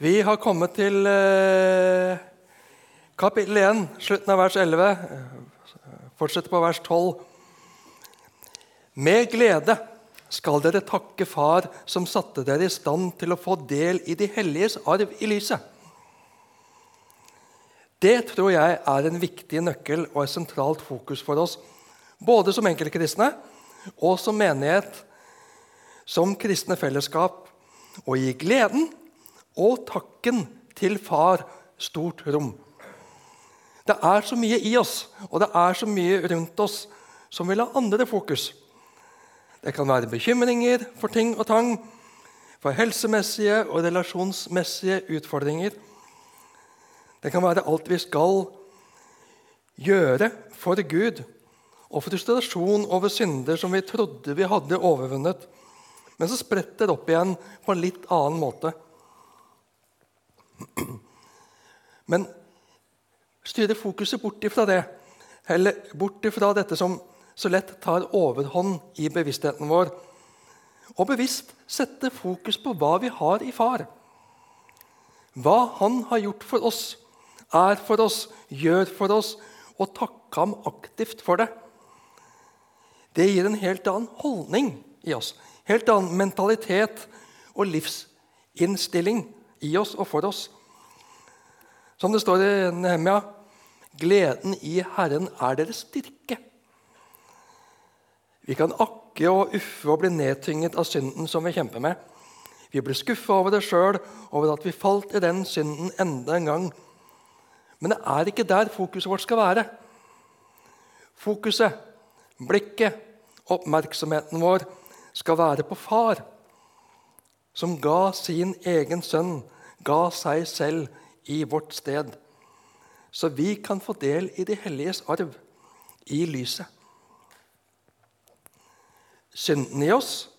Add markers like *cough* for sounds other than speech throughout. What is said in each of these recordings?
Vi har kommet til eh, kapittel 1, slutten av vers 11. Fortsetter på vers 12. Med glede skal dere takke Far, som satte dere i stand til å få del i de helliges arv i lyset. Det tror jeg er en viktig nøkkel og et sentralt fokus for oss, både som enkeltkristne og som menighet, som kristne fellesskap, å gi gleden og takken til Far stort rom. Det er så mye i oss, og det er så mye rundt oss som vil ha andre fokus. Det kan være bekymringer for ting og tang, for helsemessige og relasjonsmessige utfordringer. Det kan være alt vi skal gjøre for Gud, og frustrasjon over synder som vi trodde vi hadde overvunnet, men så spretter opp igjen på en litt annen måte. Men styre fokuset bort ifra det, eller bort ifra dette som så lett tar overhånd i bevisstheten vår, og bevisst sette fokus på hva vi har i far. Hva han har gjort for oss, er for oss, gjør for oss, og takke ham aktivt for det. Det gir en helt annen holdning i oss, helt annen mentalitet og livsinnstilling i oss og for oss. Som det står i Nehemia gleden i Herren er deres styrke. Vi kan akke og uffe og bli nedtynget av synden som vi kjemper med. Vi blir skuffa over det sjøl, over at vi falt i den synden enda en gang. Men det er ikke der fokuset vårt skal være. Fokuset, blikket, oppmerksomheten vår skal være på Far, som ga sin egen sønn, ga seg selv i vårt sted, så vi kan få del i de helliges arv, i lyset. Synden i oss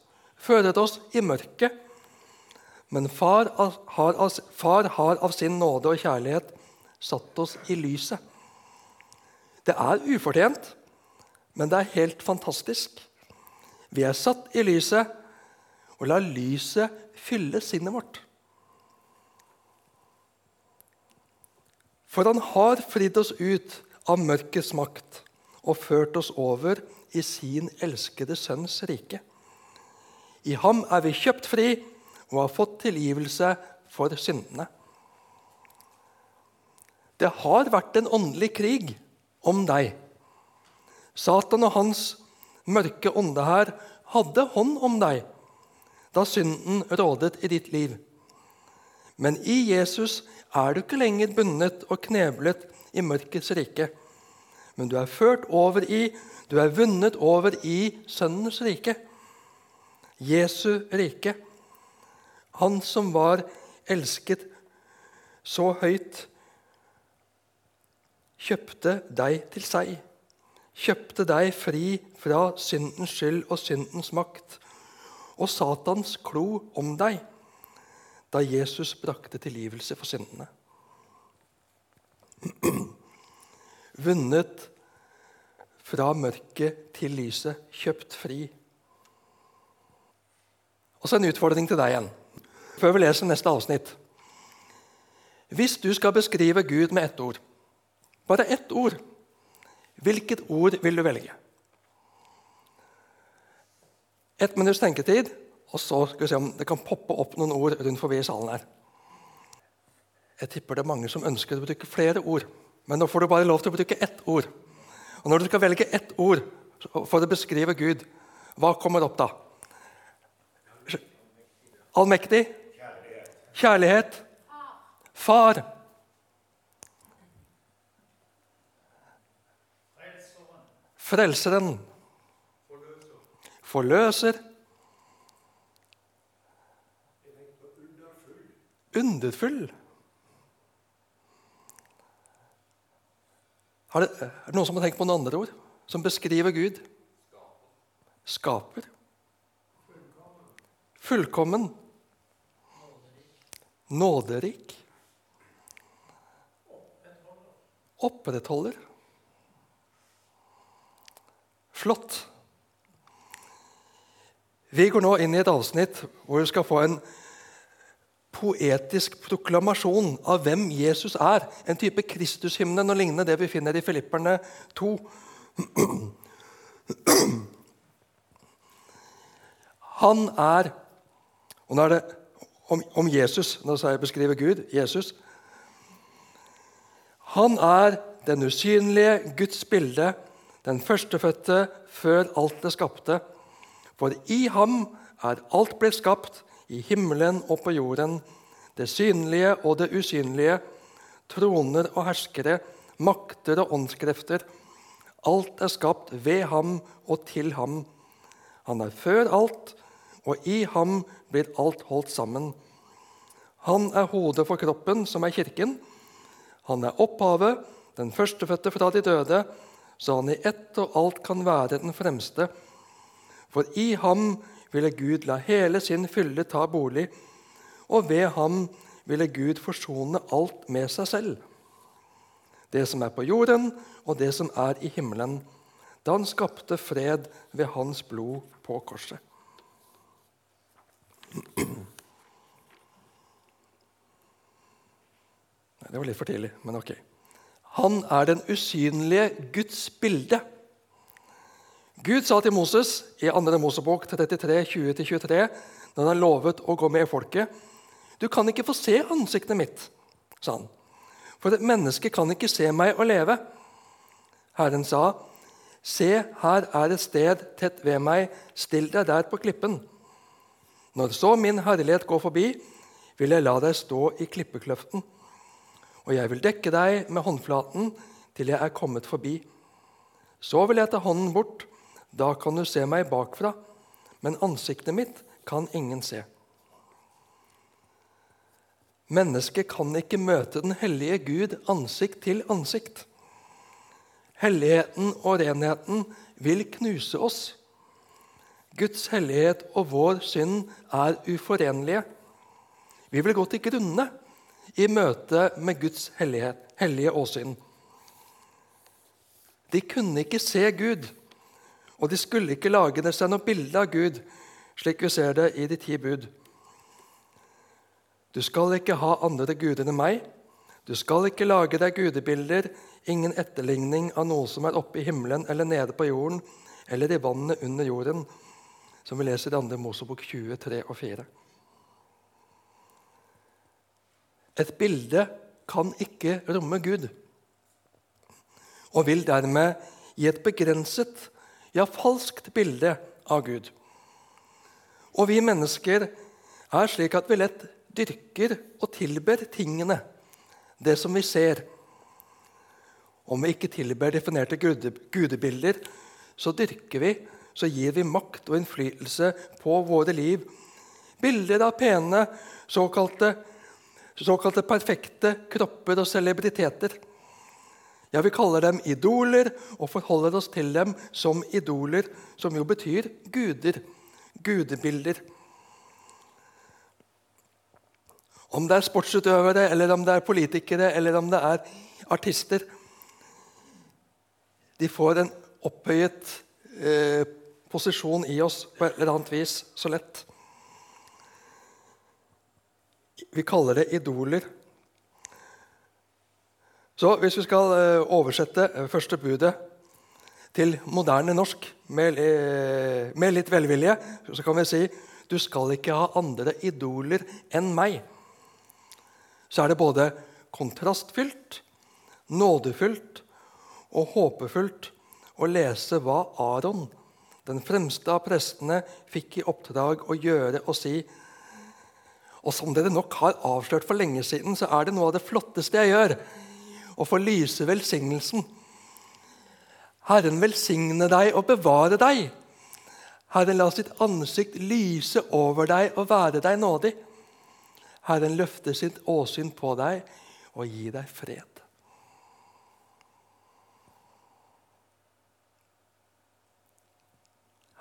fører oss i mørket, men far har, far har av sin nåde og kjærlighet satt oss i lyset. Det er ufortjent, men det er helt fantastisk. Vi er satt i lyset, og la lyset fylle sinnet vårt. For han har fridd oss ut av mørkets makt og ført oss over i sin elskede sønns rike. I ham er vi kjøpt fri og har fått tilgivelse for syndene. Det har vært en åndelig krig om deg. Satan og hans mørke ånde her hadde hånd om deg da synden rådet i ditt liv. Men i Jesus er du ikke lenger bundet og kneblet i mørkets rike. Men du er ført over i, du er vunnet over i Sønnens rike. Jesu rike. Han som var elsket så høyt, kjøpte deg til seg. Kjøpte deg fri fra syndens skyld og syndens makt og Satans klo om deg da Jesus brakte tilgivelse for syndene. *clears throat* Vunnet fra mørket til lyset, kjøpt fri. Og så en utfordring til deg igjen, før vi leser neste avsnitt. Hvis du skal beskrive Gud med ett ord, bare ett ord, hvilket ord vil du velge? Ett minutts tenketid, og så skal vi se om det kan poppe opp noen ord rundt forbi i salen her. Jeg tipper det er mange som ønsker å bruke flere ord. Men nå får du bare lov til å bruke ett ord. Og når du skal velge ett ord for å beskrive Gud, hva kommer opp da? Allmektig? Kjærlighet? Far? Frelseren? Forløser? Underfull? Er det, noen som har tenkt på noen andre ord som beskriver Gud? Skaper. Fullkommen. Nåderik. Opprettholder. Flott. Vi går nå inn i et avsnitt hvor vi skal få en poetisk proklamasjon av hvem Jesus er. En type Kristushymne, og lignende det vi finner i Filipperne 2. Han er Og nå er det om, om Jesus. Nå skal jeg beskrive Gud. Jesus. Han er den usynlige Guds bilde, den førstefødte før alt det skapte. For i ham er alt blitt skapt, i himmelen og på jorden, det synlige og det usynlige, troner og herskere, makter og åndskrefter. Alt er skapt ved ham og til ham. Han er før alt, og i ham blir alt holdt sammen. Han er hodet for kroppen, som er kirken. Han er opphavet, den førstefødte fra de døde, så han i ett og alt kan være den fremste. For i ham ville Gud la hele sin fylle ta bolig, og ved ham ville Gud forsone alt med seg selv. Det som er på jorden, og det som er i himmelen, da han skapte fred ved hans blod på korset. Det var litt for tidlig, men ok. Han er den usynlige Guds bilde. Gud sa til Moses i 2. Mosebok 33, 20-23, når han lovet å gå med folket Du kan ikke få se ansiktet mitt, sa han. For et menneske kan ikke se meg og leve. Herren sa, Se, her er et sted tett ved meg, still deg der på klippen. Når så min herlighet går forbi, vil jeg la deg stå i klippekløften og jeg vil dekke deg med håndflaten til jeg er kommet forbi. Så vil jeg ta hånden bort, da kan du se meg bakfra, men ansiktet mitt kan ingen se. Mennesket kan ikke møte den hellige Gud ansikt til ansikt. Helligheten og renheten vil knuse oss. Guds hellighet og vår synd er uforenlige. Vi vil gå til grunne i møte med Guds hellighet, hellige åsyn. De kunne ikke se Gud, og de skulle ikke lage seg noe bilde av Gud, slik vi ser det i de ti bud. Du skal ikke ha andre guder enn meg. Du skal ikke lage deg gudebilder, ingen etterligning av noe som er oppe i himmelen eller nede på jorden eller i vannet under jorden, som vi leser i 2. Mosebok 23 og 4. Et bilde kan ikke romme Gud og vil dermed gi et begrenset, ja, falskt bilde av Gud. Og vi mennesker er slik at vi lett dyrker og tilber tingene, det som vi ser. Om vi ikke tilber definerte gudebilder, så dyrker vi, så gir vi makt og innflytelse på våre liv. Bilder av pene, såkalte såkalte perfekte kropper og celebriteter. Ja, Vi kaller dem idoler og forholder oss til dem som idoler, som jo betyr guder, gudebilder. Om det er sportsutøvere, eller om det er politikere eller om det er artister De får en opphøyet eh, posisjon i oss på et eller annet vis så lett. Vi kaller det idoler. Så hvis vi skal eh, oversette eh, første budet til moderne norsk med, eh, med litt velvilje, så kan vi si du skal ikke ha andre idoler enn meg. Så er det både kontrastfylt, nådefullt og håpefullt å lese hva Aron, den fremste av prestene, fikk i oppdrag å gjøre og si og som dere nok har avslørt for lenge siden, så er det noe av det flotteste jeg gjør. Å få lyse velsignelsen. Herren velsigne deg og bevare deg. Herren la sitt ansikt lyse over deg og være deg nådig. Herren løfter sitt åsyn på deg og gir deg fred.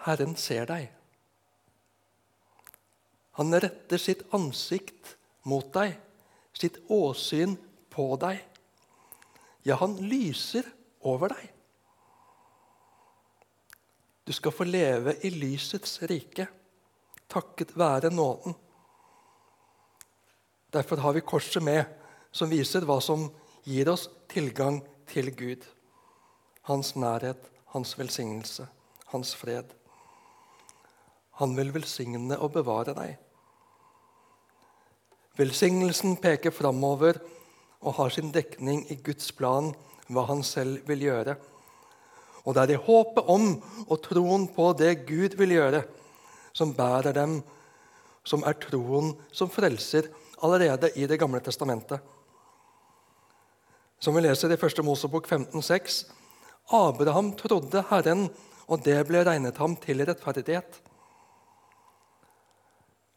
Herren ser deg. Han retter sitt ansikt mot deg, sitt åsyn på deg. Ja, han lyser over deg. Du skal få leve i lysets rike, takket være nåden. Derfor har vi korset med, som viser hva som gir oss tilgang til Gud. Hans nærhet, hans velsignelse, hans fred. Han vil velsigne og bevare deg. Velsignelsen peker framover og har sin dekning i Guds plan, hva han selv vil gjøre. Og det er i håpet om og troen på det Gud vil gjøre, som bærer dem, som er troen som frelser allerede i Det gamle testamentet. Som vi leser i 1. Mosebok 15,6.: Abraham trodde Herren, og det ble regnet ham til rettferdighet.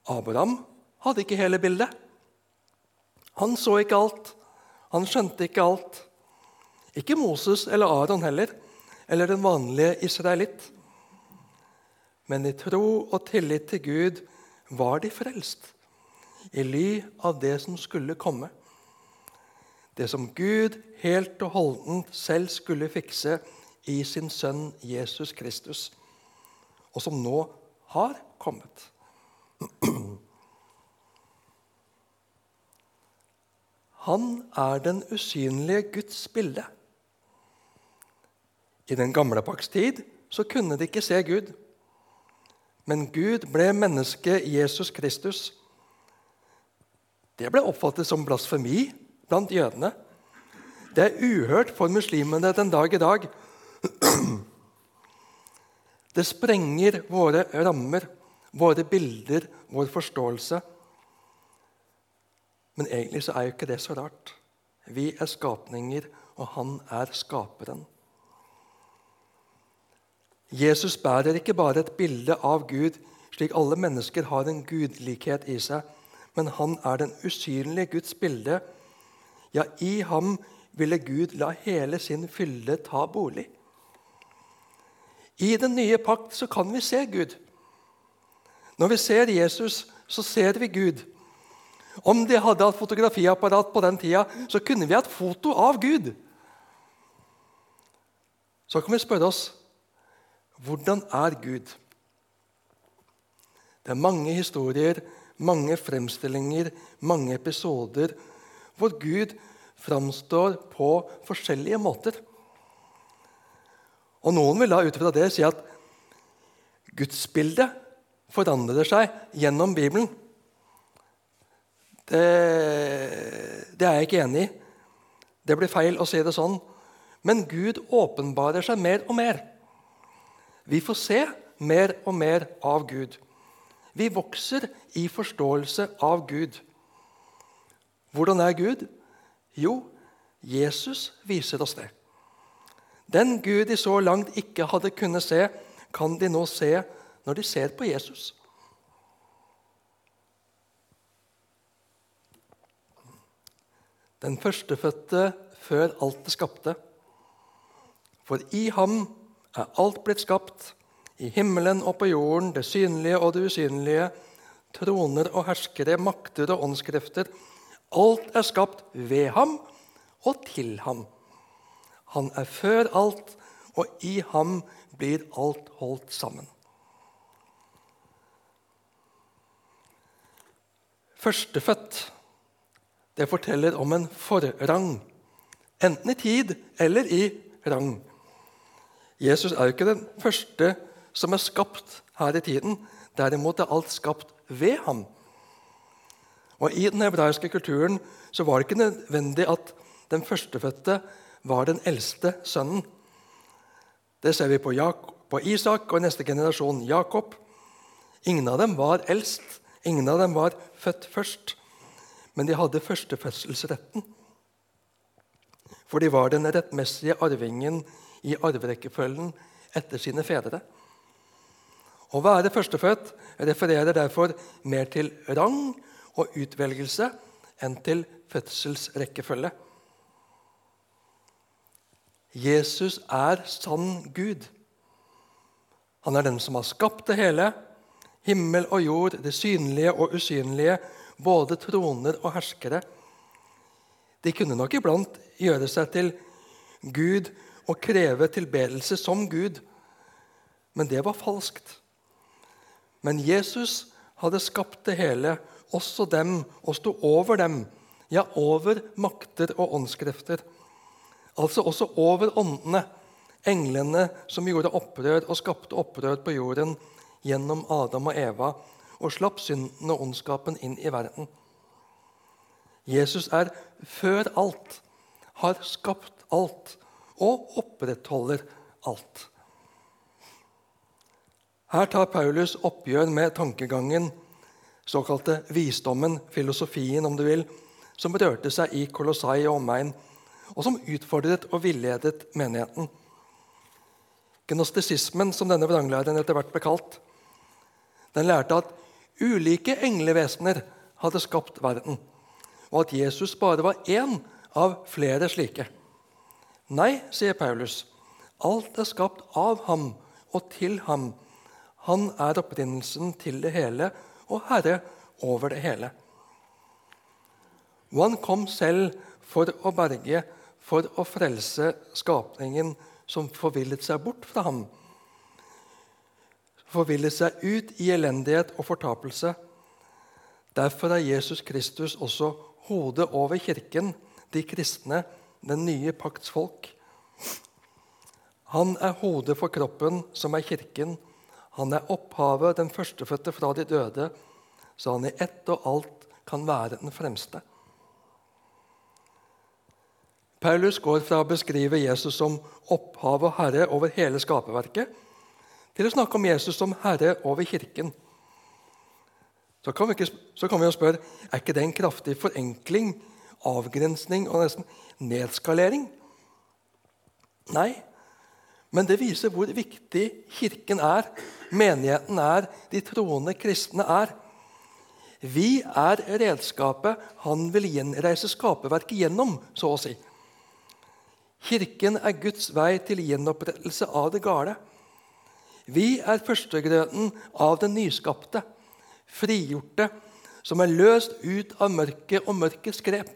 Abraham hadde ikke hele bildet. Han så ikke alt. Han skjønte ikke alt. Ikke Moses eller Aron heller, eller den vanlige israelitt. Men i tro og tillit til Gud var de frelst, i ly av det som skulle komme. Det som Gud helt og holdent selv skulle fikse i sin sønn Jesus Kristus, og som nå har kommet. Han er den usynlige Guds bilde. I den gamle pakts tid så kunne de ikke se Gud. Men Gud ble menneske Jesus Kristus. Det ble oppfattet som blasfemi blant jødene. Det er uhørt for muslimene den dag i dag. *clears throat* Det sprenger våre rammer, våre bilder, vår forståelse. Men egentlig så er jo ikke det så rart. Vi er skapninger, og han er skaperen. Jesus bærer ikke bare et bilde av Gud, slik alle mennesker har en gudlikhet i seg, men han er den usynlige Guds bilde. Ja, i ham ville Gud la hele sin fylde ta bolig. I den nye pakt så kan vi se Gud. Når vi ser Jesus, så ser vi Gud. Om de hadde hatt fotografiapparat på den tida, så kunne vi hatt foto av Gud. Så kan vi spørre oss hvordan er Gud? Det er mange historier, mange fremstillinger, mange episoder hvor Gud framstår på forskjellige måter. Og Noen vil da ut fra det si at gudsbildet forandrer seg gjennom Bibelen. Det, det er jeg ikke enig i. Det blir feil å si det sånn. Men Gud åpenbarer seg mer og mer. Vi får se mer og mer av Gud. Vi vokser i forståelse av Gud. Hvordan er Gud? Jo, Jesus viser oss det. Den Gud de så langt ikke hadde kunnet se, kan de nå se når de ser på Jesus. Den førstefødte før alt det skapte. For i ham er alt blitt skapt, i himmelen og på jorden, det synlige og det usynlige, troner og herskere, makter og åndskrefter. Alt er skapt ved ham og til ham. Han er før alt, og i ham blir alt holdt sammen. Førstefødt det forteller om en forrang, enten i tid eller i rang. Jesus er jo ikke den første som er skapt her i tiden. Derimot er alt skapt ved ham. Og I den hebraiske kulturen så var det ikke nødvendig at den førstefødte var den eldste sønnen. Det ser vi på, Jakob, på Isak og neste generasjon Jakob. Ingen av dem var eldst. Ingen av dem var født først men de hadde førstefødselsretten. For de var den rettmessige arvingen i arverekkefølgen etter sine fedre. Å være førstefødt refererer derfor mer til rang og utvelgelse enn til fødselsrekkefølge. Jesus er sann Gud. Han er den som har skapt det hele, himmel og jord, det synlige og usynlige, både troner og herskere. De kunne nok iblant gjøre seg til Gud og kreve tilbedelse som Gud, men det var falskt. Men Jesus hadde skapt det hele også dem og sto over dem, ja, over makter og åndskrefter. Altså også over åndene, englene som gjorde opprør og skapte opprør på jorden gjennom Adam og Eva, og slapp synden og ondskapen inn i verden. Jesus er før alt, har skapt alt og opprettholder alt. Her tar Paulus oppgjør med tankegangen, såkalte visdommen, filosofien om du vil, som rørte seg i Kolossai og omegn, og som utfordret og villedet menigheten. Gnostisismen, som denne vranglæren etter hvert ble kalt, den lærte at ulike englevesener hadde skapt verden, og at Jesus bare var én av flere slike. Nei, sier Paulus, alt er skapt av ham og til ham. Han er opprinnelsen til det hele og herre over det hele. Og han kom selv for å berge, for å frelse skapningen som forvillet seg bort fra ham forvillet seg ut i elendighet og fortapelse. Derfor er Jesus Kristus også hodet over kirken, de kristne, den nye pakts folk. Han er hodet for kroppen, som er kirken. Han er opphavet, den førstefødte fra de døde, så han i ett og alt kan være den fremste. Paulus går fra å beskrive Jesus som opphav og herre over hele skaperverket til å snakke om Jesus som herre over kirken. Så kan, vi ikke, så kan vi jo spørre er ikke det en kraftig forenkling, avgrensning og nesten nedskalering. Nei, men det viser hvor viktig Kirken er, menigheten er, de troende kristne er. Vi er redskapet han vil gjenreise skaperverket gjennom, så å si. Kirken er Guds vei til gjenopprettelse av det gale. Vi er førstegrøten av den nyskapte, frigjorte, som er løst ut av mørket og mørkets grep.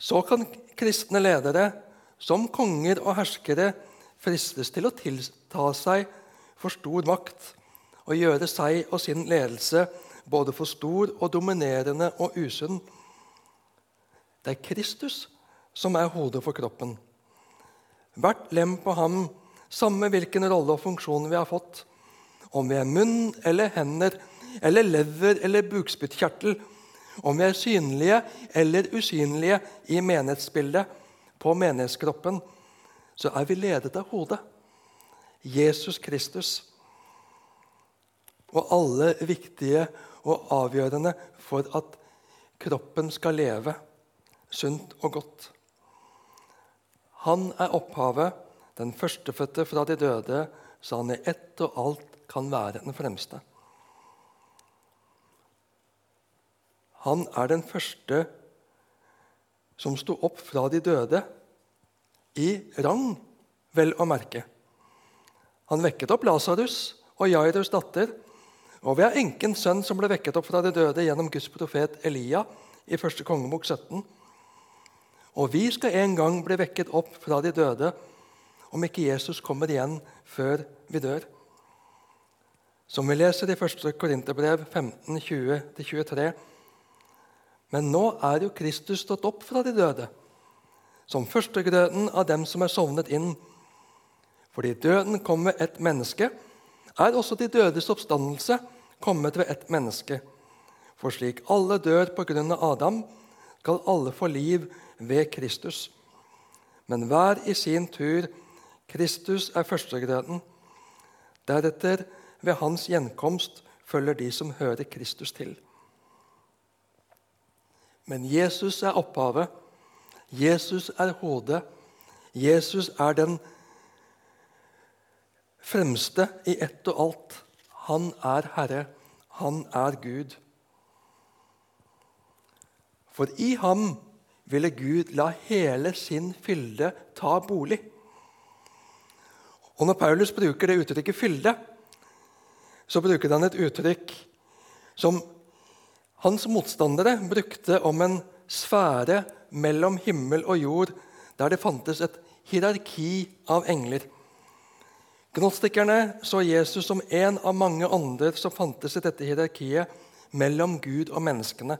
Så kan kristne ledere, som konger og herskere, fristes til å tilta seg for stor makt og gjøre seg og sin ledelse både for stor og dominerende og usunn. Det er Kristus som er hodet for kroppen. Hvert lem på ham, samme hvilken rolle og funksjon vi har fått. Om vi er munn eller hender eller lever eller bukspyttkjertel. Om vi er synlige eller usynlige i menighetsbildet, på menighetskroppen, så er vi ledet av hodet. Jesus Kristus. Og alle viktige og avgjørende for at kroppen skal leve sunt og godt. Han er opphavet, den førstefødte fra de døde, så han i ett og alt kan være den fremste. Han er den første som sto opp fra de døde, i rang, vel å merke. Han vekket opp Lasarus og Jairus' datter, og vi har enkens sønn som ble vekket opp fra de døde gjennom Guds profet Elia i 1. kongebok 17. Og vi skal en gang bli vekket opp fra de døde om ikke Jesus kommer igjen før vi dør. Som vi leser i 1. Korinterbrev 15, 20-23. Men nå er jo Kristus stått opp fra de døde, som førstegrøten av dem som er sovnet inn. Fordi døden kom ved ett menneske, er også de dødes oppstandelse kommet ved ett menneske. For slik alle dør på grunn av Adam, skal alle få liv ved Kristus. Men hver i sin tur. Kristus er førstegrøden. Deretter, ved hans gjenkomst, følger de som hører Kristus til. Men Jesus er opphavet. Jesus er hodet. Jesus er den fremste i ett og alt. Han er Herre. Han er Gud. For i ham ville Gud la hele sin fylde ta bolig. Og Når Paulus bruker det uttrykket 'fylde', så bruker han et uttrykk som hans motstandere brukte om en sfære mellom himmel og jord, der det fantes et hierarki av engler. Gnostikerne så Jesus som en av mange ånder som fantes i dette hierarkiet mellom Gud og menneskene.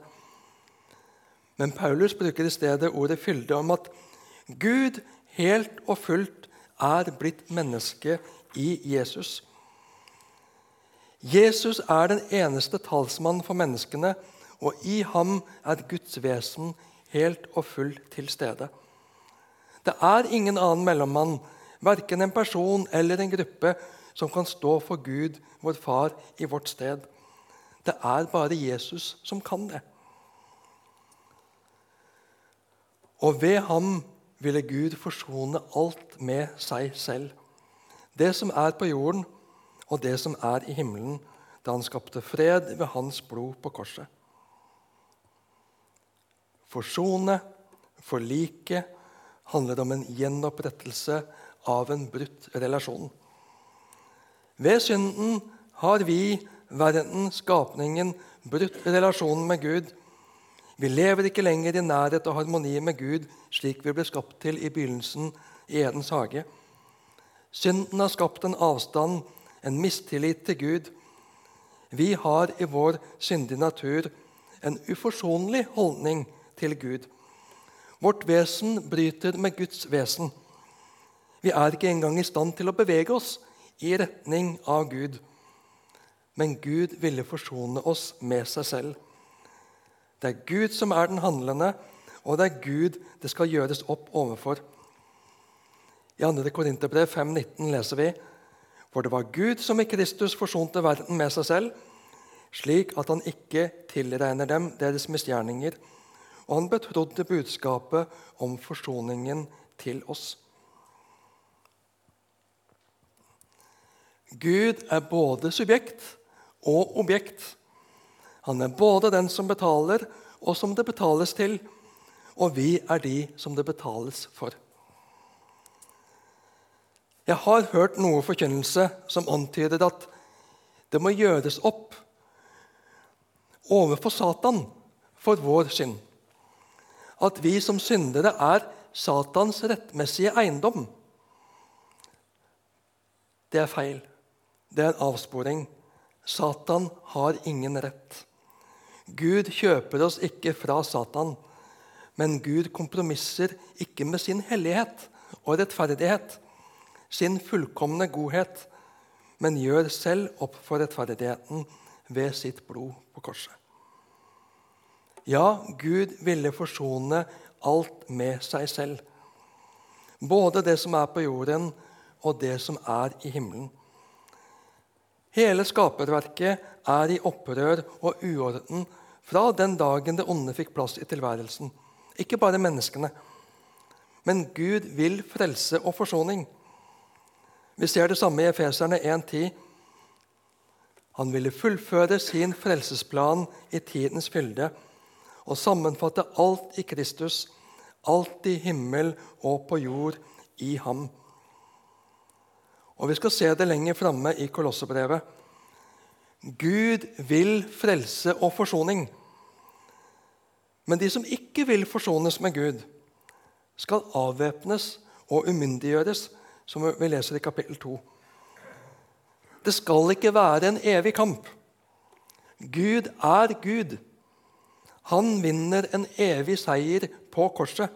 Men Paulus bruker i stedet ordet fylde om at Gud helt og fullt er blitt menneske i Jesus. Jesus er den eneste talsmannen for menneskene, og i ham er Guds vesen helt og fullt til stede. Det er ingen annen mellommann, verken en person eller en gruppe, som kan stå for Gud, vår Far, i vårt sted. Det er bare Jesus som kan det. Og ved ham ville Gud forsone alt med seg selv. Det som er på jorden, og det som er i himmelen, da han skapte fred ved hans blod på korset. Forsone, forlike, handler om en gjenopprettelse av en brutt relasjon. Ved synden har vi, verden, skapningen, brutt relasjonen med Gud. Vi lever ikke lenger i nærhet og harmoni med Gud slik vi ble skapt til i begynnelsen i Edens hage. Synden har skapt en avstand, en mistillit til Gud. Vi har i vår syndige natur en uforsonlig holdning til Gud. Vårt vesen bryter med Guds vesen. Vi er ikke engang i stand til å bevege oss i retning av Gud. Men Gud ville forsone oss med seg selv. Det er Gud som er den handlende, og det er Gud det skal gjøres opp overfor. I 2. Korinterbrev 5,19 leser vi For det var Gud som i Kristus forsonte verden med seg selv, slik at han ikke tilregner dem deres misgjerninger, og han betrodde budskapet om forsoningen til oss. Gud er både subjekt og objekt. Han er både den som betaler, og som det betales til. Og vi er de som det betales for. Jeg har hørt noe forkynnelse som antyder at det må gjøres opp overfor Satan for vår synd. At vi som syndere er Satans rettmessige eiendom. Det er feil. Det er en avsporing. Satan har ingen rett. Gud kjøper oss ikke fra Satan, men Gud kompromisser ikke med sin hellighet og rettferdighet, sin fullkomne godhet, men gjør selv opp for rettferdigheten ved sitt blod på korset. Ja, Gud ville forsone alt med seg selv, både det som er på jorden, og det som er i himmelen. Hele skaperverket er i opprør og uorden fra den dagen det onde fikk plass i tilværelsen. Ikke bare menneskene. Men Gud vil frelse og forsoning. Vi ser det samme i Efeserne 1.10. Han ville fullføre sin frelsesplan i tidens fylde og sammenfatte alt i Kristus, alt i himmel og på jord i ham. Og Vi skal se det lenger framme i Kolossebrevet. Gud vil frelse og forsoning. Men de som ikke vil forsones med Gud, skal avvæpnes og umyndiggjøres, som vi leser i kapittel 2. Det skal ikke være en evig kamp. Gud er Gud. Han vinner en evig seier på korset.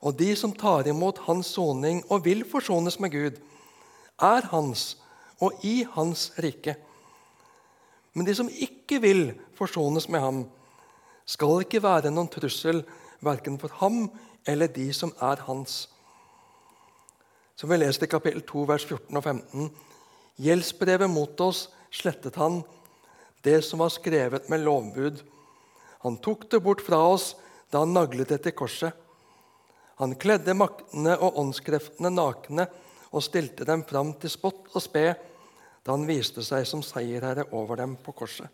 Og de som tar imot hans soning og vil forsones med Gud, er hans og i hans rike. Men de som ikke vil forsones med ham, skal ikke være noen trussel verken for ham eller de som er hans. Som vi leste i kapittel 2, vers 14 og 15. Gjeldsbrevet mot oss slettet han, det som var skrevet med lovbud. Han tok det bort fra oss da han naglet det til korset. Han kledde maktene og åndskreftene nakne og stilte dem fram til spott og spe da han viste seg som seierherre over dem på korset.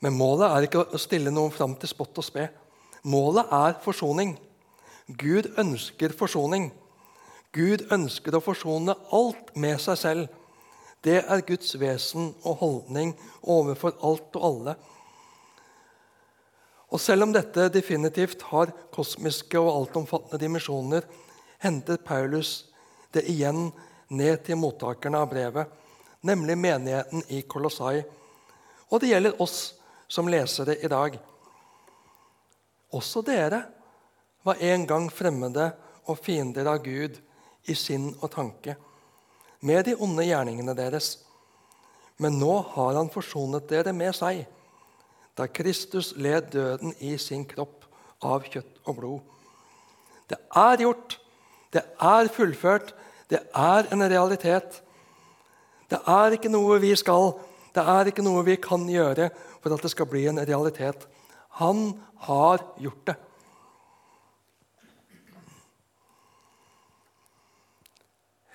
Men målet er ikke å stille noen fram til spott og spe. Målet er forsoning. Gud ønsker forsoning. Gud ønsker å forsone alt med seg selv. Det er Guds vesen og holdning overfor alt og alle. Og selv om dette definitivt har kosmiske og altomfattende dimensjoner, henter Paulus det igjen ned til mottakerne av brevet, nemlig menigheten i Kolossai. Og det gjelder oss som lesere i dag. Også dere var en gang fremmede og fiender av Gud i sinn og tanke, med de onde gjerningene deres. Men nå har han forsonet dere med seg, da Kristus led døden i sin kropp av kjøtt og blod. Det er gjort. Det er fullført. Det er en realitet. Det er ikke noe vi skal, det er ikke noe vi kan gjøre for at det skal bli en realitet. Han har gjort det.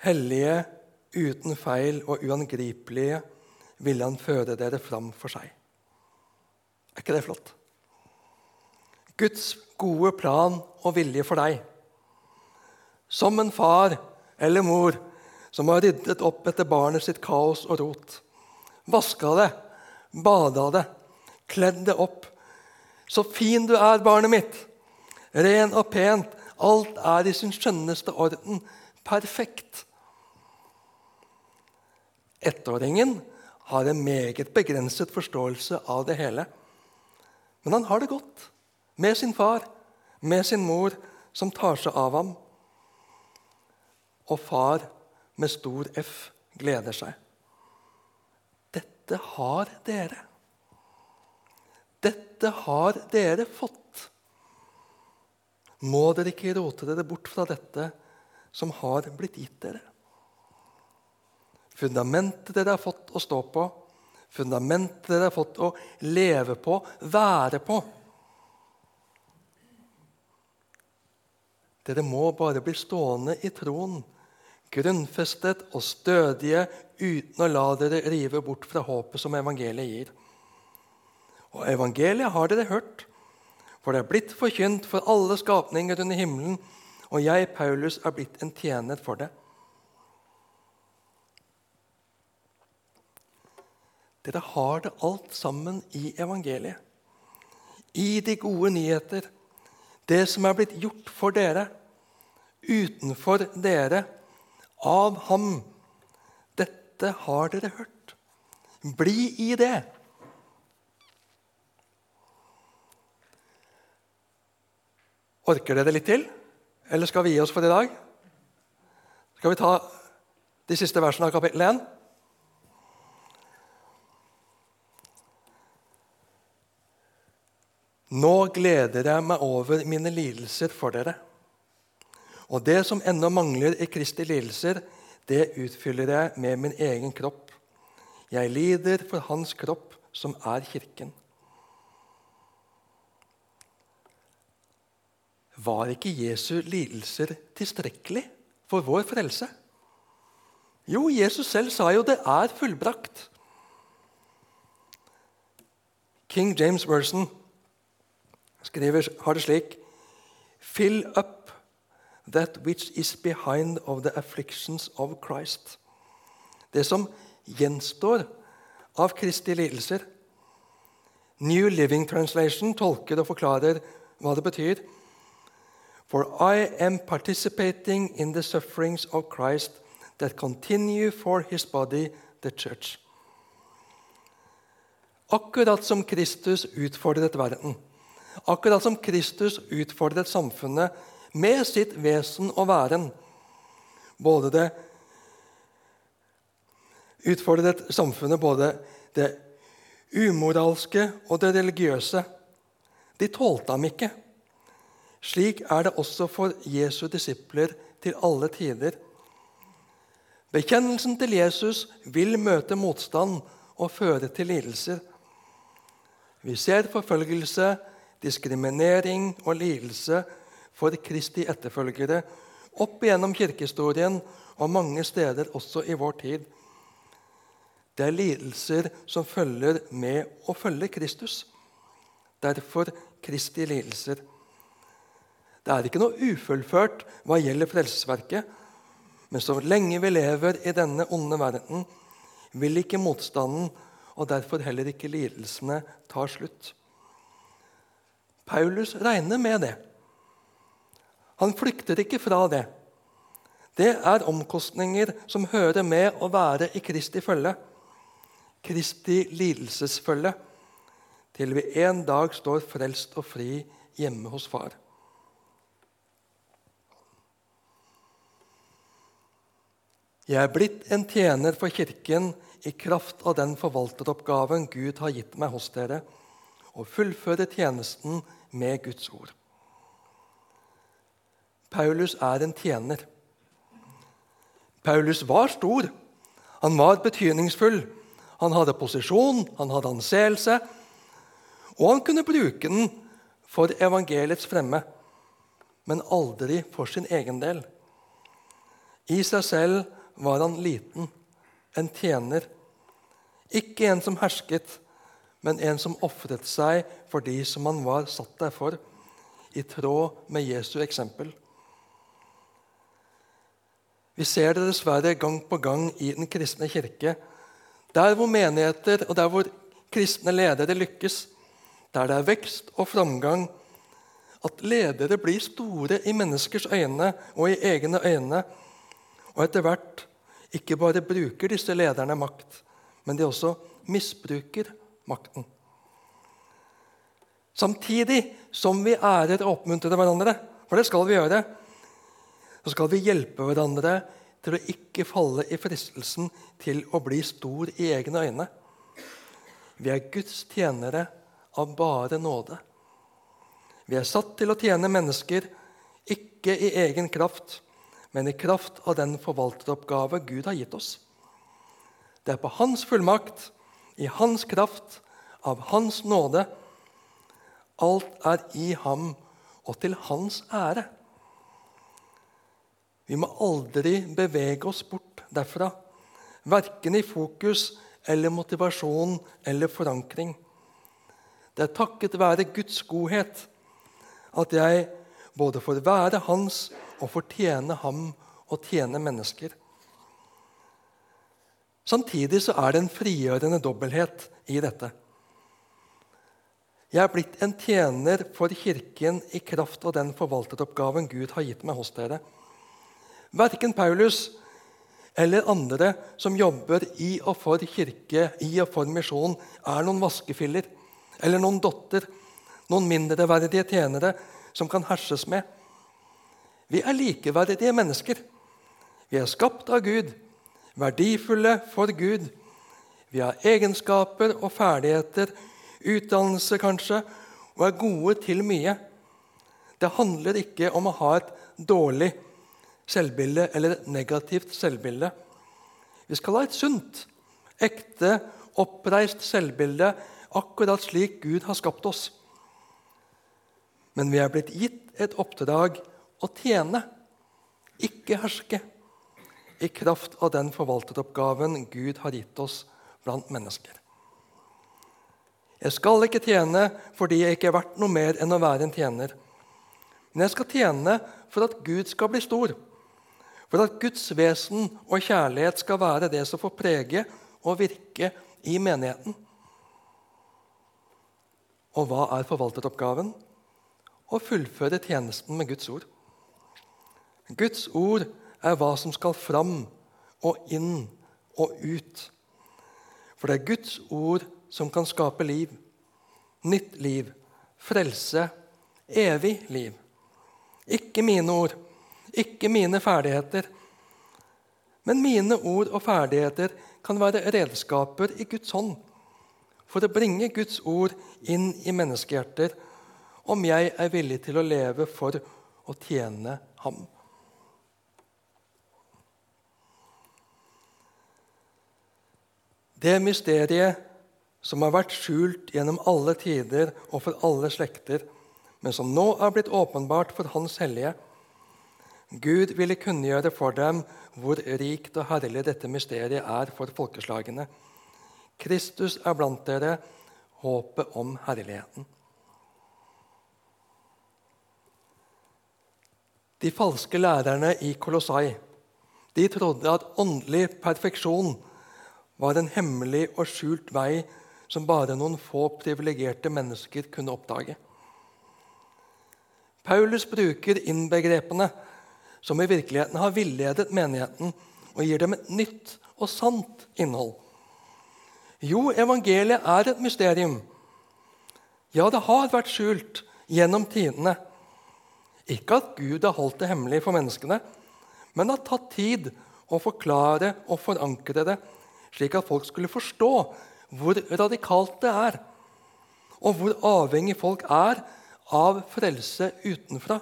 Hellige, uten feil og uangripelige ville han føre dere fram for seg. Ikke det flott? Guds gode plan og vilje for deg. Som en far eller mor som har ryddet opp etter barnet sitt kaos og rot. Vaska det, bada det, kledd det opp. Så fin du er, barnet mitt! Ren og pent. Alt er i sin skjønneste orden. Perfekt. Ettåringen har en meget begrenset forståelse av det hele. Men han har det godt med sin far, med sin mor, som tar seg av ham. Og far med stor F gleder seg. Dette har dere. Dette har dere fått. Må dere ikke rote dere bort fra dette som har blitt gitt dere? Fundamentet dere har fått å stå på, fundamentet dere har fått å leve på, være på. Dere må bare bli stående i troen, grunnfestet og stødige uten å la dere rive bort fra håpet som evangeliet gir. Og evangeliet har dere hørt, for det er blitt forkynt for alle skapninger under himmelen, og jeg, Paulus, er blitt en tjener for det. Dere har det alt sammen i evangeliet. I de gode nyheter. Det som er blitt gjort for dere, utenfor dere, av ham. Dette har dere hørt. Bli i det. Orker dere litt til, eller skal vi gi oss for i dag? Skal vi ta de siste versene av kapittel 1? Nå gleder jeg meg over mine lidelser for dere. Og det som ennå mangler i Kristi lidelser, det utfyller jeg med min egen kropp. Jeg lider for Hans kropp, som er Kirken. Var ikke Jesu lidelser tilstrekkelig for vår frelse? Jo, Jesus selv sa jo det er fullbrakt. King James Version skriver, har det slik Fill up that which is behind of the afflictions of Christ. Det som gjenstår av Kristi lidelser. New Living Translation tolker og forklarer hva det betyr. For I am participating in the sufferings of Christ that continue for his body, the church. Akkurat som Kristus utfordret verden Akkurat som Kristus utfordret samfunnet med sitt vesen og væren. Både det utfordret samfunnet både det umoralske og det religiøse. De tålte ham ikke. Slik er det også for Jesu disipler til alle tider. Bekjennelsen til Jesus vil møte motstand og føre til lidelser. Vi ser forfølgelse diskriminering og lidelse for Kristi etterfølgere opp igjennom kirkehistorien og mange steder også i vår tid. Det er lidelser som følger med å følge Kristus. Derfor Kristi lidelser. Det er ikke noe ufullført hva gjelder frelsesverket, men så lenge vi lever i denne onde verden, vil ikke motstanden og derfor heller ikke lidelsene ta slutt. Paulus regner med det. Han flykter ikke fra det. Det er omkostninger som hører med å være i Kristi følge. Kristi lidelsesfølge. Til vi en dag står frelst og fri hjemme hos Far. Jeg er blitt en tjener for Kirken i kraft av den forvalteroppgaven Gud har gitt meg hos dere, og fullføre tjenesten med Guds ord. Paulus er en tjener. Paulus var stor. Han var betydningsfull. Han hadde posisjon, han hadde anseelse, og han kunne bruke den for evangeliets fremme, men aldri for sin egen del. I seg selv var han liten, en tjener. Ikke en som hersket, men en som ofret seg for de som han var satt der for, i tråd med Jesu eksempel. Vi ser det dessverre gang på gang i den kristne kirke. Der hvor menigheter og der hvor kristne ledere lykkes, der det er vekst og framgang, at ledere blir store i menneskers øyne og i egne øyne, og etter hvert ikke bare bruker disse lederne makt, men de også misbruker makten. Samtidig som vi ærer og oppmuntrer hverandre, for det skal vi gjøre, så skal vi hjelpe hverandre til å ikke falle i fristelsen til å bli stor i egne øyne. Vi er Guds tjenere av bare nåde. Vi er satt til å tjene mennesker, ikke i egen kraft, men i kraft av den forvalteroppgave Gud har gitt oss. Det er på Hans fullmakt, i Hans kraft, av Hans nåde. Alt er i ham og til Hans ære. Vi må aldri bevege oss bort derfra, verken i fokus eller motivasjon eller forankring. Det er takket være Guds godhet at jeg både får være Hans og fortjene ham og tjene mennesker. Samtidig så er det en frigjørende dobbelthet i dette. Jeg er blitt en tjener for Kirken i kraft av den forvalteroppgaven Gud har gitt meg hos dere. Verken Paulus eller andre som jobber i og for kirke, i og for misjon, er noen vaskefiller eller noen dotter, noen mindreverdige tjenere som kan herses med. Vi er likeverdige mennesker. Vi er skapt av Gud, verdifulle for Gud. Vi har egenskaper og ferdigheter, utdannelse kanskje, og er gode til mye. Det handler ikke om å ha et dårlig selvbilde eller negativt selvbilde. Vi skal ha et sunt, ekte, oppreist selvbilde akkurat slik Gud har skapt oss. Men vi er blitt gitt et oppdrag å tjene, ikke herske, i kraft av den forvalteroppgaven Gud har gitt oss blant mennesker. Jeg skal ikke tjene fordi jeg ikke er verdt noe mer enn å være en tjener. Men jeg skal tjene for at Gud skal bli stor, for at Guds vesen og kjærlighet skal være det som får prege og virke i menigheten. Og hva er forvalteroppgaven? Å fullføre tjenesten med Guds ord. Guds ord er hva som skal fram og inn og ut. For det er Guds ord som kan skape liv. Nytt liv, frelse, evig liv. Ikke mine ord, ikke mine ferdigheter. Men mine ord og ferdigheter kan være redskaper i Guds hånd for å bringe Guds ord inn i menneskehjerter, om jeg er villig til å leve for å tjene ham. Det mysteriet som har vært skjult gjennom alle tider og for alle slekter, men som nå er blitt åpenbart for Hans hellige. Gud ville kunngjøre for dem hvor rikt og herlig dette mysteriet er for folkeslagene. Kristus er blant dere, håpet om herligheten. De falske lærerne i Kolossai de trodde at åndelig perfeksjon var en hemmelig og skjult vei som bare noen få privilegerte mennesker kunne oppdage. Paulus bruker innbegrepene som i virkeligheten har villedet menigheten og gir dem et nytt og sant innhold. Jo, evangeliet er et mysterium. Ja, det har vært skjult gjennom tidene. Ikke at Gud har holdt det hemmelig for menneskene, men har tatt tid å forklare og forankre det, slik at folk skulle forstå hvor radikalt det er, og hvor avhengig folk er av frelse utenfra.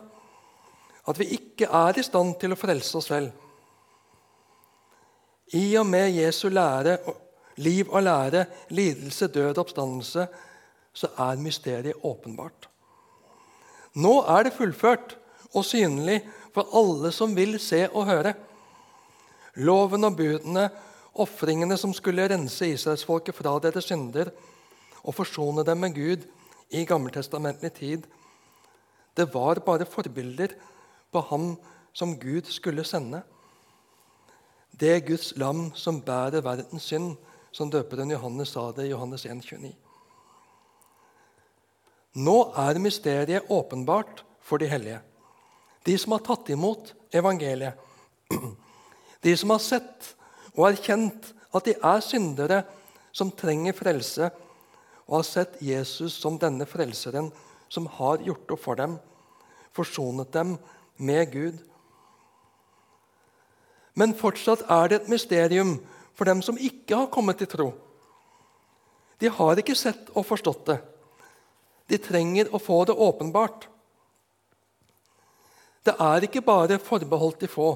At vi ikke er i stand til å frelse oss selv. I og med Jesu lære, liv og lære, lidelse, død og oppstandelse, så er mysteriet åpenbart. Nå er det fullført og synlig for alle som vil se og høre. Loven og budene, ofringene som skulle rense israelsfolket fra deres synder og forsone dem med Gud i gammeltestamentlig tid, det var bare forbilder på ham som Gud skulle sende. Det er Guds lam som bærer verdens synd, som døperen Johannes sa det i Johannes 1, 29. Nå er mysteriet åpenbart for de hellige, de som har tatt imot evangeliet. *clears throat* De som har sett og erkjent at de er syndere som trenger frelse, og har sett Jesus som denne frelseren som har gjort opp for dem, forsonet dem med Gud. Men fortsatt er det et mysterium for dem som ikke har kommet til tro. De har ikke sett og forstått det. De trenger å få det åpenbart. Det er ikke bare forbeholdt de få.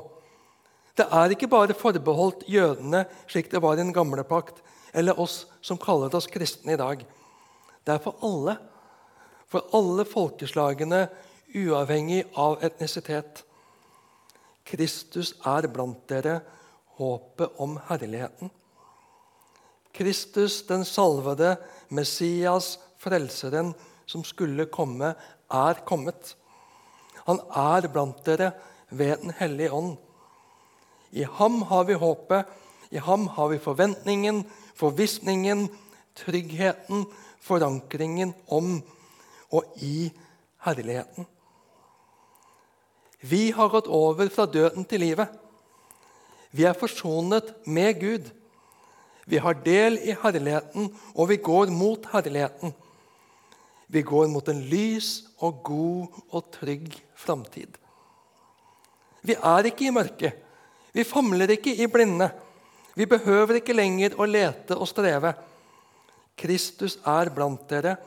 Det er ikke bare forbeholdt jødene, slik det var i den gamle pakt, eller oss som kaller oss kristne i dag. Det er for alle. For alle folkeslagene, uavhengig av etnisitet. Kristus er blant dere, håpet om herligheten. Kristus, den salvede, Messias, frelseren, som skulle komme, er kommet. Han er blant dere ved Den hellige ånd. I ham har vi håpet, i ham har vi forventningen, forvissningen, tryggheten, forankringen om og i herligheten. Vi har gått over fra døden til livet. Vi er forsonet med Gud. Vi har del i herligheten, og vi går mot herligheten. Vi går mot en lys og god og trygg framtid. Vi er ikke i mørket. Vi famler ikke i blinde. Vi behøver ikke lenger å lete og streve. Kristus er blant dere,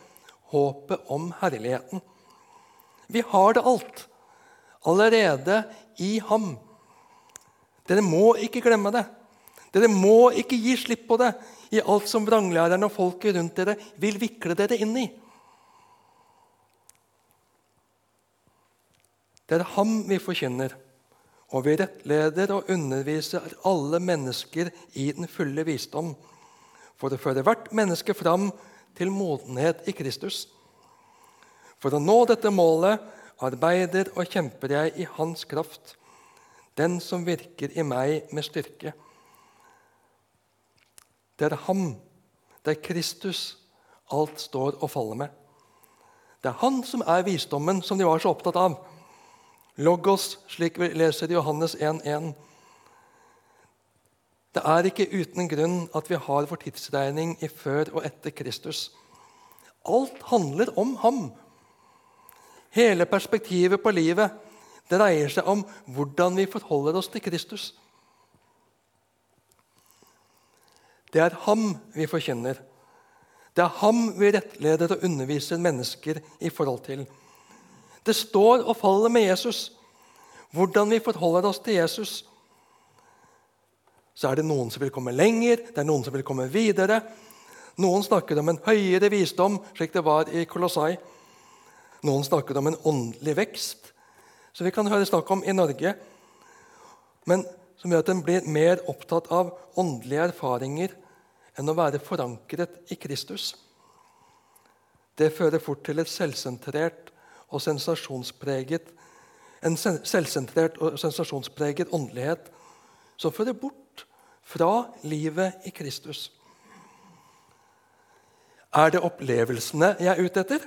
håpet om herligheten. Vi har det alt allerede i ham. Dere må ikke glemme det. Dere må ikke gi slipp på det i alt som vranglærerne og folket rundt dere vil vikle dere inn i. Det er ham vi forkynner, og vi rettleder og underviser alle mennesker i den fulle visdom, for å føre hvert menneske fram til modenhet i Kristus. For å nå dette målet arbeider og kjemper jeg i Hans kraft, den som virker i meg med styrke. Det er ham, det er Kristus, alt står og faller med. Det er han som er visdommen som de var så opptatt av. Logos, slik vi leser i Johannes 1,1. Det er ikke uten grunn at vi har vår tidsregning i før og etter Kristus. Alt handler om ham. Hele perspektivet på livet dreier seg om hvordan vi forholder oss til Kristus. Det er ham vi forkynner. Det er ham vi rettleder og underviser mennesker i forhold til. Det står og faller med Jesus. Hvordan vi forholder oss til Jesus. Så er det noen som vil komme lenger, det er noen som vil komme videre. Noen snakker om en høyere visdom, slik det var i Kolossai. Noen snakker om en åndelig vekst, som vi kan høre snakk om i Norge. Men som gjør at en blir mer opptatt av åndelige erfaringer enn å være forankret i Kristus. Det fører fort til et selvsentrert og sensasjonspreget en selvsentrert og sensasjonspreget åndelighet som fører bort fra livet i Kristus. Er det opplevelsene jeg er ute etter?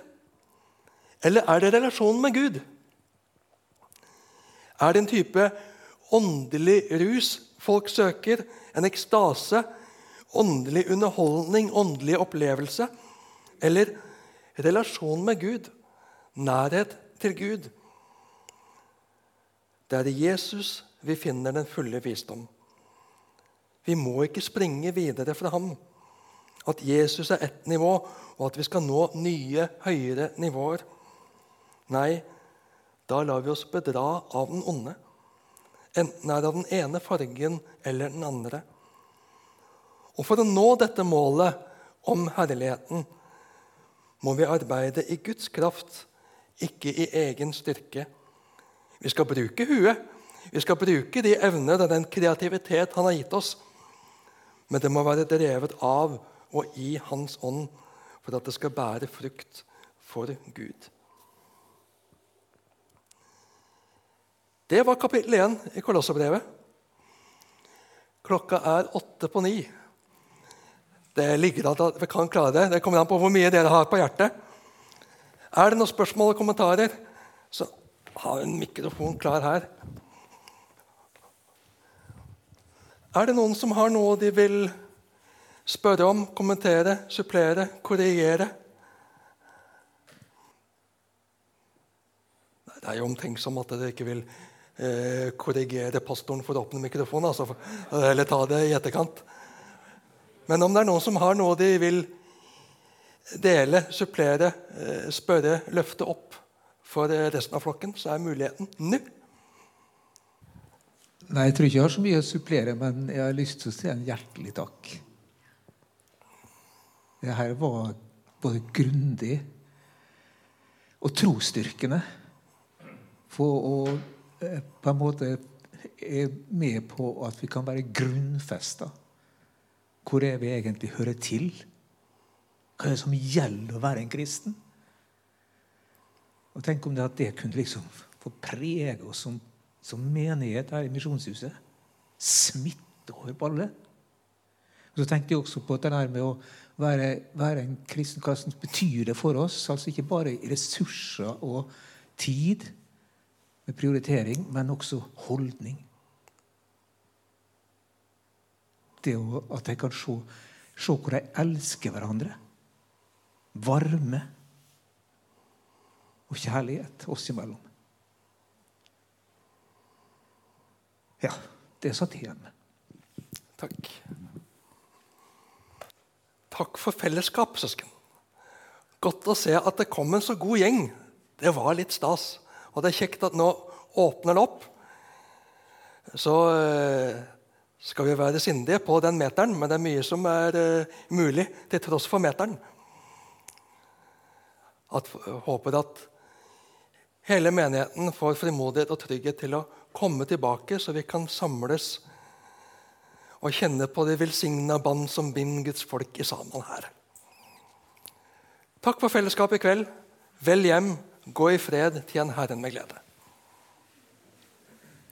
Eller er det relasjonen med Gud? Er det en type åndelig rus folk søker? En ekstase? Åndelig underholdning? Åndelig opplevelse? Eller relasjon med Gud? Nærhet til Gud? Det er i Jesus vi finner den fulle visdom. Vi må ikke springe videre fra ham. At Jesus er ett nivå, og at vi skal nå nye, høyere nivåer. Nei, da lar vi oss bedra av den onde. Enten er det av den ene fargen eller den andre. Og For å nå dette målet om herligheten må vi arbeide i Guds kraft, ikke i egen styrke. Vi skal bruke huet, vi skal bruke de evner og den kreativitet han har gitt oss. Men det må være drevet av og i Hans ånd for at det skal bære frukt for Gud. Det var kapittel 1 i Kolosserbrevet. Klokka er åtte på ni. Det ligger an at vi kan klare det. Det kommer an på hvor mye dere har på hjertet. Er det noen spørsmål og kommentarer, så har en mikrofon klar her. Er det noen som har noe de vil spørre om, kommentere, supplere, korrigere? Det er jo omtenksomt at dere ikke vil eh, korrigere pastoren for å åpne mikrofonen. Altså, eller ta det i etterkant. Men om det er noen som har noe de vil dele, supplere, eh, spørre, løfte opp for resten av flokken, så er muligheten nå. Nei, Jeg tror ikke jeg har så mye å supplere, men jeg har lyst til å si en hjertelig takk. Det her var både grundig og trosstyrkende. For å eh, på en måte er med på at vi kan være grunnfesta. Hvor er vi egentlig hører til? Hva er det som gjelder å være en kristen? Og Tenk om det at det kunne liksom få prege oss som som menighet her i Misjonshuset Smitte over på alle. Og så tenkte jeg også på det der med å være, være en kristen. Hva betyr det for oss? Altså Ikke bare ressurser og tid med prioritering, men også holdning. Det å, at jeg kan se, se hvor de elsker hverandre. Varme og kjærlighet oss imellom. Ja, det satt igjen. Takk. Takk for fellesskap, søsken. Godt å se at det kom en så god gjeng. Det var litt stas. Og det er kjekt at nå åpner det opp. Så eh, skal vi være sindige på den meteren, men det er mye som er uh, mulig til tross for meteren. At, håper at hele menigheten får frimodighet og trygghet til å komme tilbake, så vi kan samles og kjenne på det velsigna bånd som binder Guds folk i sammen her. Takk for fellesskapet i kveld. Vel hjem. Gå i fred. Tjen Herren med glede.